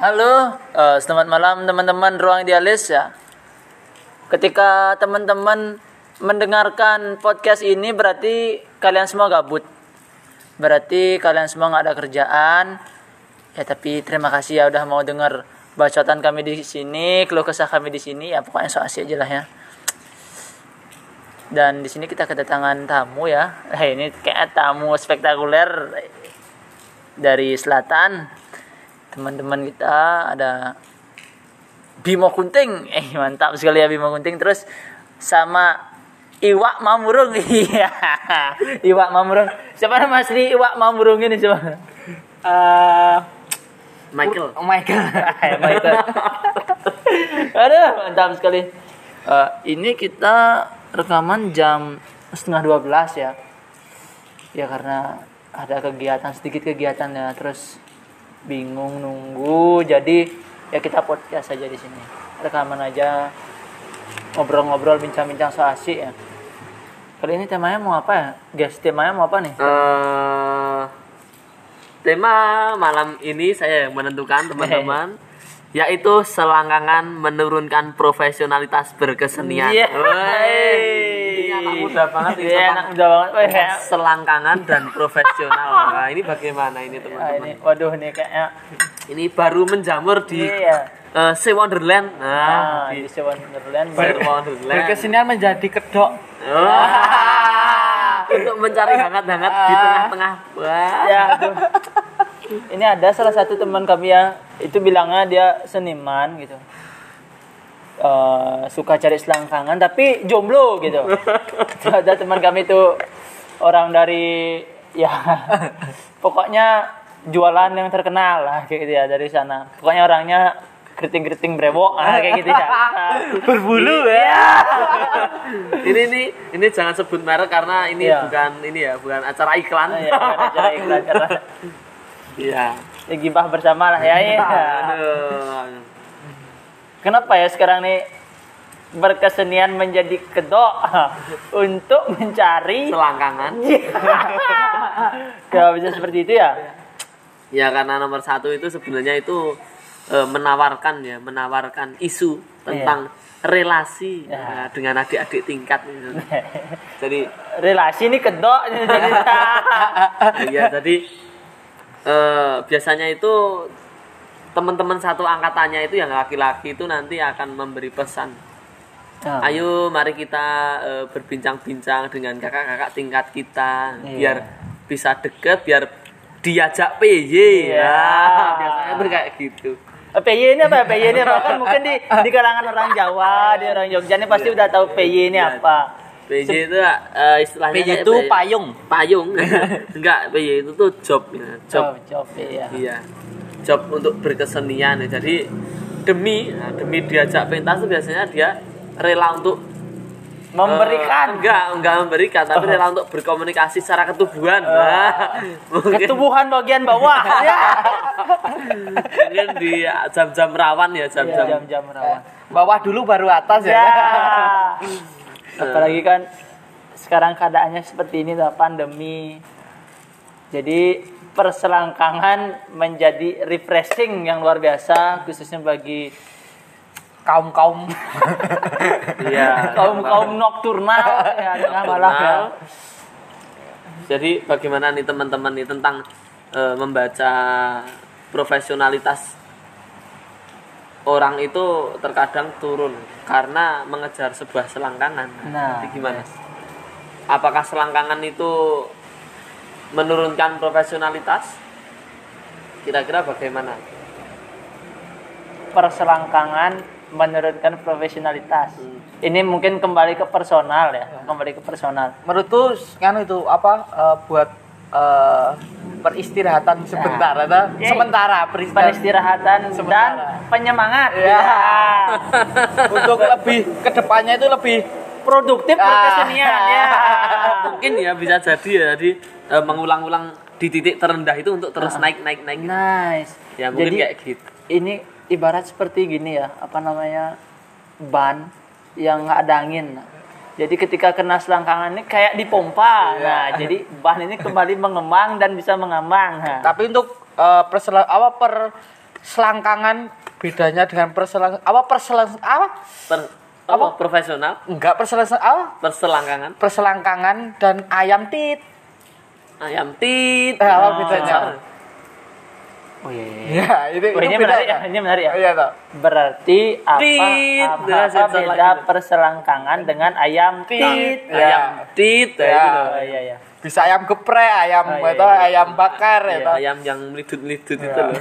Halo, eh, selamat malam teman-teman Ruang Idealis ya. Ketika teman-teman mendengarkan podcast ini berarti kalian semua gabut. Berarti kalian semua nggak ada kerjaan. Ya tapi terima kasih ya udah mau dengar bacotan kami di sini, keluh kesah kami di sini. Ya pokoknya so asik aja lah ya. Dan di sini kita kedatangan tamu ya. Eh, ini kayak tamu spektakuler dari selatan teman-teman kita ada Bimo Kunting. Eh mantap sekali ya Bimo Kunting. Terus sama Iwak Mamurung. Iya. Iwak Mamurung. Siapa nama asli Iwak Mamurung ini siapa? Eh, Michael. Michael. Michael. Aduh. Mantap sekali. Eh, ini kita rekaman jam setengah 12 ya. Ya karena ada kegiatan sedikit kegiatan ya terus bingung nunggu jadi ya kita podcast aja di sini. Rekaman aja ngobrol-ngobrol bincang-bincang so asik ya. Kali ini temanya mau apa ya? Guys temanya mau apa nih? Eh, tema malam ini saya yang menentukan teman-teman yaitu selangkangan menurunkan profesionalitas berkesenian. Iya. Anak muda banget ini Iya, anak muda banget Wah, ya. selangkangan dan profesional. Nah, ini bagaimana ini Ah, teman-teman? ini waduh ini kayaknya Ini baru menjamur di iya eh, Sea Wonderland. nah, Nah, di Sewan Netherlands Sea Wonderland. Berkesenian menjadi kedok. Wah, untuk mencari hangat-hangat di tengah-tengah. Wah. ya aduh. ini ada salah satu teman kami ya itu bilangnya dia seniman gitu Eh, suka cari selangkangan tapi jomblo gitu ada teman kami itu orang dari ya pokoknya jualan yang terkenal lah kayak gitu ya dari sana pokoknya orangnya keriting-keriting brewok ah, kayak gitu ya berbulu ya. ini ini ini jangan sebut merek karena ini Iya. bukan ini ya, bukan acara iklan. ya, bukan acara iklan karena Iya. ya, gibah bersama lah ya, ya. Aduh. Kenapa ya sekarang nih berkesenian menjadi kedok untuk mencari Selangkangan. Gak bisa seperti itu ya? Ya karena nomor satu itu sebenarnya itu eh, menawarkan ya, menawarkan isu tentang relasi Ya. nah, dengan adik-adik tingkat. gitu. Jadi Relasi ini kedok jadi ya jadi eh, biasanya itu teman-teman satu angkatannya itu yang laki-laki itu nanti akan memberi pesan Ah. ayo mari kita eh, berbincang-bincang dengan kakak-kakak tingkat kita Iya. biar bisa deket biar diajak PY Iya. ya biasanya tuh kayak gitu PY ini apa? PY ini apa? Kan mungkin di, di kalangan orang Jawa, di orang Jogja ini pasti udah tahu PY ini Iya. apa. PJ itu eh, istilahnya PJ itu payung. payung enggak PJ itu tuh job ya job Job, job ya. Iya. Job untuk berkesenian ya. Jadi demi nah, demi diajak pentas biasanya dia rela untuk Memberikan eh, enggak enggak memberikan tapi rela untuk berkomunikasi secara ketubuhan. Nah, mungkin, ketubuhan bagian bawah. ya. mungkin di jam-jam rawan ya jam-jam. Jam-jam rawan. Bawah dulu baru atas ya. Ya. Apalagi kan sekarang keadaannya seperti ini pandemi. Jadi perselangkangan menjadi refreshing yang luar biasa khususnya bagi Kaum-kaum Iya. kaum kaum nokturnal ya tengah malam ya. Jadi bagaimana nih teman-teman nih tentang eh, membaca profesionalitas orang itu terkadang turun karena mengejar sebuah selangkangan. Nah, Jadi gimana? Apakah selangkangan itu menurunkan profesionalitas? Kira-kira bagaimana? Perselangkangan menurunkan profesionalitas. Hmm. Ini mungkin kembali ke personal ya, kembali ke personal. menurutku kan itu apa eh, buat eh, peristirahatan sebentar atau Iya. sementara peristirahatan Peristirahatan dan Sementara. penyemangat. Ya. untuk lebih ke depannya itu lebih Produktif Ah. berkesenian ya. Mungkin ya bisa jadi ya jadi eh, mengulang-ulang di titik terendah itu untuk terus naik naik naik. Nice. Ya mungkin Jadi kayak gitu. ini ibarat seperti gini ya, apa namanya ban yang nggak ada angin. Jadi ketika kena selangkangan ini kayak dipompa. Iya. Nah, jadi ban ini kembali mengembang dan bisa mengambang. Nah, tapi untuk eh, persela- apa per selangkangan bedanya dengan perselang apa perselang apa Per, apa? Profesional, enggak perselang apa perselangkangan, perselangkangan dan ayam tit ayam tit. Eh, apa Oh. bedanya Oh iya. iya. ya itu, Oh, itu ini beda menarik ya, ini menarik ya. iya toh Berarti apa, Tit. apa, apa beda perselangkangan dengan ayam tit? Ya. Ayam tit ya, Ya. itu loh. Oh iya iya. Bisa ayam geprek ayam Oh, iya, itu iya. ayam bakar Iya, ya ayam yang melidut-melidut Ya. itu loh.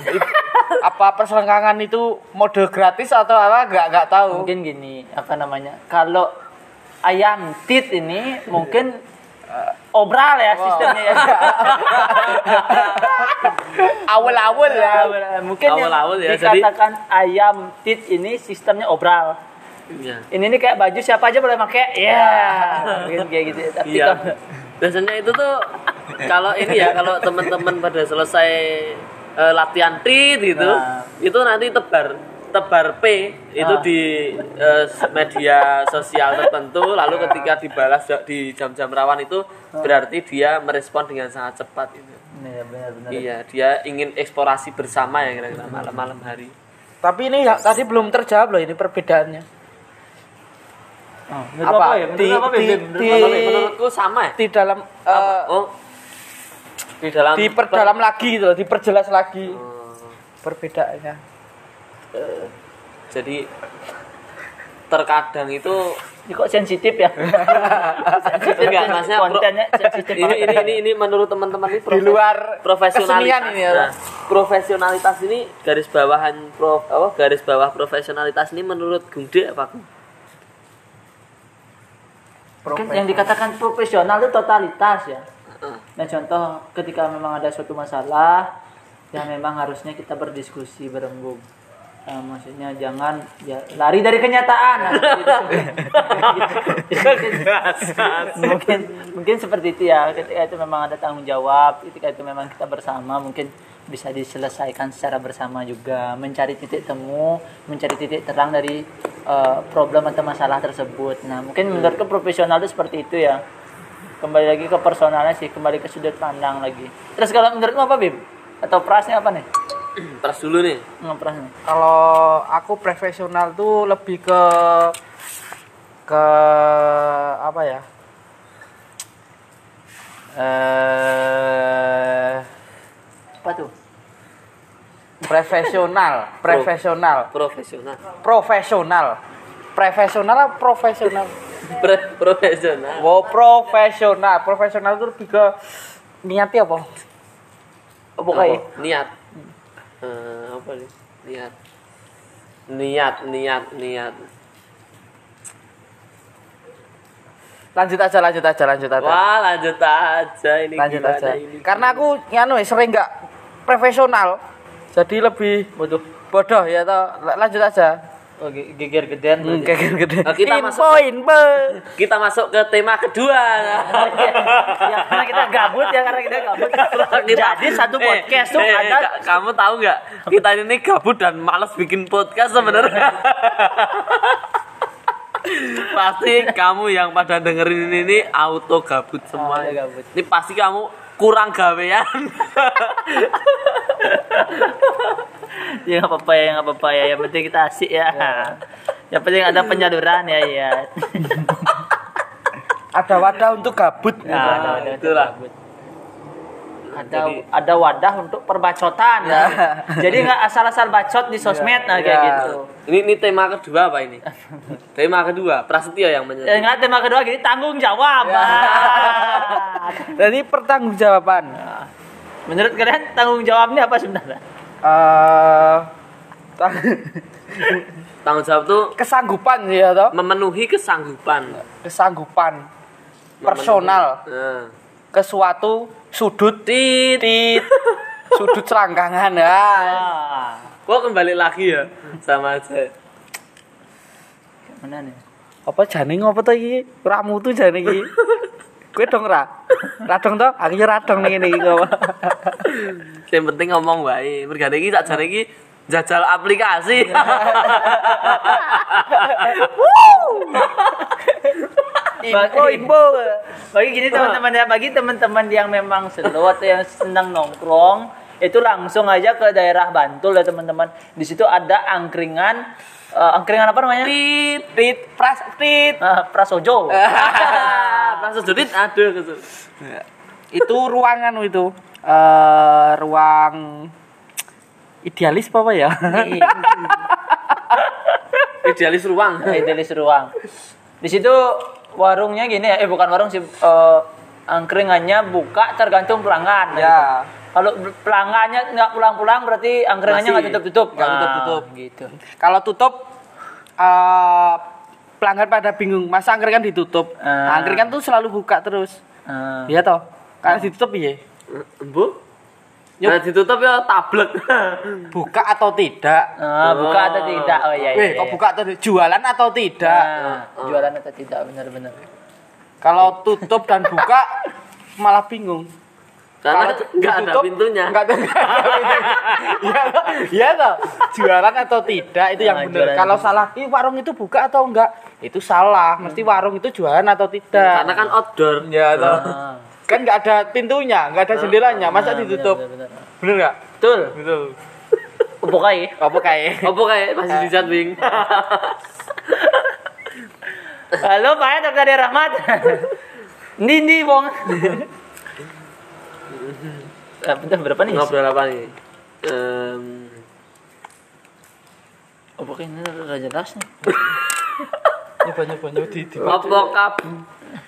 apa perselangkangan itu mode gratis atau apa nggak nggak tahu Mungkin gini, apa namanya? Kalau ayam tit ini mungkin eh, obral ya sistemnya ya. awal-awal ya mungkin Awal-awal ya, jadi- dikatakan ayam tit ini sistemnya obral. Iya. Ini nih kayak baju siapa aja boleh pakai. Ya, mungkin kayak gitu. Tapi Iya. Biasanya itu tuh kalau ini ya kalau teman-teman pada selesai eh, latihan tit gitu, Nah. itu nanti tebar tebar P itu Ah. di eh, media sosial tertentu lalu ketika dibalas di jam-jam rawan itu berarti dia merespon dengan sangat cepat itu. Iya, benar-benar. Iya, dia ingin eksplorasi bersama ya kira-kira malam-malam hari. tapi ini ya, tadi belum terjawab loh ini perbedaannya Oh, Apa? apa ya? Menurut Di- apa, di- di-? Tapi menurutku sama ya. di dalam Apa? eh, oh, di dalam diperdalam lagi gitu loh, diperjelas lagi Oh. perbedaannya Jadi terkadang itu Ini kok sensitif ya? sensitif Enggak, maksudnya kontennya sensitif ini, ini ini ini menurut teman-teman ini di luar profesionalitas ini ya Nah, profesionalitas ini garis bawahan prof apa garis bawah profesionalitas ini menurut Gungde apa Gung? Mungkin yang dikatakan profesional itu totalitas ya. Nah contoh ketika memang ada suatu masalah ya memang harusnya kita berdiskusi berembuk. Nah, maksudnya jangan ya lari dari kenyataan. Nah, itu. mungkin mungkin seperti itu ya. Ketika itu memang ada tanggung jawab, ketika itu memang kita bersama mungkin bisa diselesaikan secara bersama juga, mencari titik temu, mencari titik terang dari eh, problem atau masalah tersebut. Nah, mungkin menurutku profesional itu seperti itu ya. Kembali lagi ke personalnya sih kembali ke sudut pandang lagi. Terus kalau menurutmu apa Bim? Atau prasnya apa nih? Pras dulu nih. Nggak prasnya kalau aku profesional tuh lebih ke ke apa ya? Eh apa tuh profesional profesional Profesional. profesional profesional apa profesional Pro- profesional. wow profesional profesional itu lebih ke niatnya apa oh, Apa? niat. Eh, apa nih? Niat. Niat, niat, niat. lanjut aja lanjut aja lanjut aja Wah, lanjut aja ini lanjut aja ini. karena aku nyanu ya, sering nggak profesional jadi lebih bodoh bodoh ya toh La- lanjut aja oh, ge- geger gedean Hmm, berarti. kayak gede Nah, kita info masuk- info Kita masuk ke tema kedua. ya karena kita gabut ya karena kita gabut Kita- jadi satu Eh, podcast tuh eh, ada ka- kamu tahu nggak? Kita ini gabut dan malas bikin podcast sebenarnya. pasti kamu yang pada dengerin ini, ini auto gabut semua. Auto gabut. Ini pasti kamu kurang gawean. ya nggak apa-apa ya nggak apa-apa ya yang penting kita asik ya yang penting ada penyaluran ya ya ada wadah untuk gabut Nah, ada wadah untuk gabut. Ada ada wadah untuk perbacotan ya. jadi nggak asal-asal bacot di sosmed nah kayak Ya. gitu ini ini tema kedua apa ini? tema kedua, Prasetyo yang ya menyebut. nggak tema kedua gini tanggung jawab jadi pertanggungjawaban Nah, menurut kalian tanggung jawabnya apa sebenarnya eh tang- Tanggung jawab tuh kesanggupan sih ya toh memenuhi kesanggupan. kesanggupan personal Nah. Ke suatu sudut titit sudut selangkangan ya. Ah. Kembali lagi ya sama aja. mana nih? Apa jane ngopo to iki? Ramu tuh jane iki. Kowe dong ra. Ra dong to? Aku ya ra dong ning ngene iki kok Yang penting ngomong wae. Mergane iki sakjane iki jajal aplikasi. Info info bagi gini teman-teman ya bagi teman-teman yang memang slow atau yang senang nongkrong itu langsung aja ke daerah Bantul ya teman-teman. Di situ ada angkringan eh, angkringan apa namanya? Tit, tit, pras, tit. Eh, Prasojo. Langsung judit ada gitu. itu ruangan itu eh ruang idealis apa apa ya Idealis ruang. Idealis ruang. Di situ warungnya gini ya, eh bukan warung sih eh, angkringannya buka tergantung pelanggan. Ya. gitu. Kalau pelanggannya nggak pulang-pulang berarti angkringannya nggak tutup-tutup. Nggak Nah, tutup-tutup. Gitu. kalau tutup eh pelanggan pada bingung masa angkringan ditutup Ah. angkringan tuh selalu buka terus Ah. iya toh kalau ditutup iya Bu? Ya ditutup ya tablek. buka atau tidak Ah, buka atau tidak? Oh iya iya. Weh, kok iya. buka atau tidak? jualan atau tidak Nah, jualan atau tidak benar-benar. kalau tutup dan buka malah bingung Karena Kalau nggak ada pintunya. nggak ada Iya toh? Iya. Jualan atau tidak itu yang Nah, benar. Kalau salah, "Ih, warung itu buka atau enggak?" Itu salah. Mesti warung itu jualan atau tidak. Karena kan outdoor. ya toh. Ah. Kan nggak ada pintunya, nggak ada jendelanya. Masa Nah, ditutup? Bener nggak? Betul. Betul. Bukai. Apa kayak? Apa kayak masih di Jadwing? Halo Pak Dr. Ade Rahmat. Ndi ndi Bong. Eh, bentar, berapa nih? Ngobrol apa nih? Pokoknya ini jelas nih. Nyoba nyoba nyoba di. di- apa kap?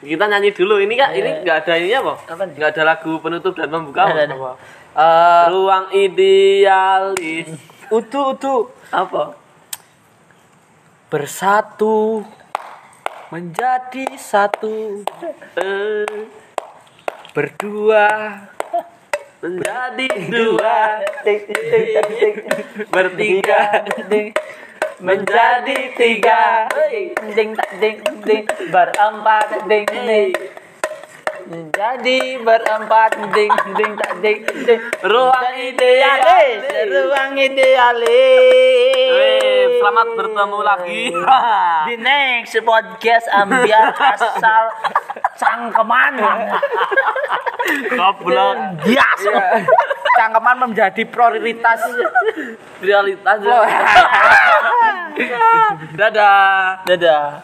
Kita nyanyi dulu. Ini kak, ini nggak ada ini apa? Nggak ada lagu penutup dan membuka Ada, apa? Eh, Ruang idealis. utuh utuh Apa? bersatu menjadi satu Eh, berdua menjadi dua, bertiga. Menjadi tiga. Ding ding ding. Berempat ding ding. Menjadi berempat ding ding tak ding ding. Ruang idealis. ruang idealis. Selamat bertemu lagi. di next podcast ambiar asal cangkeman. Goblok. bias cangkeman menjadi prioritas Realitas. Dadah. dadah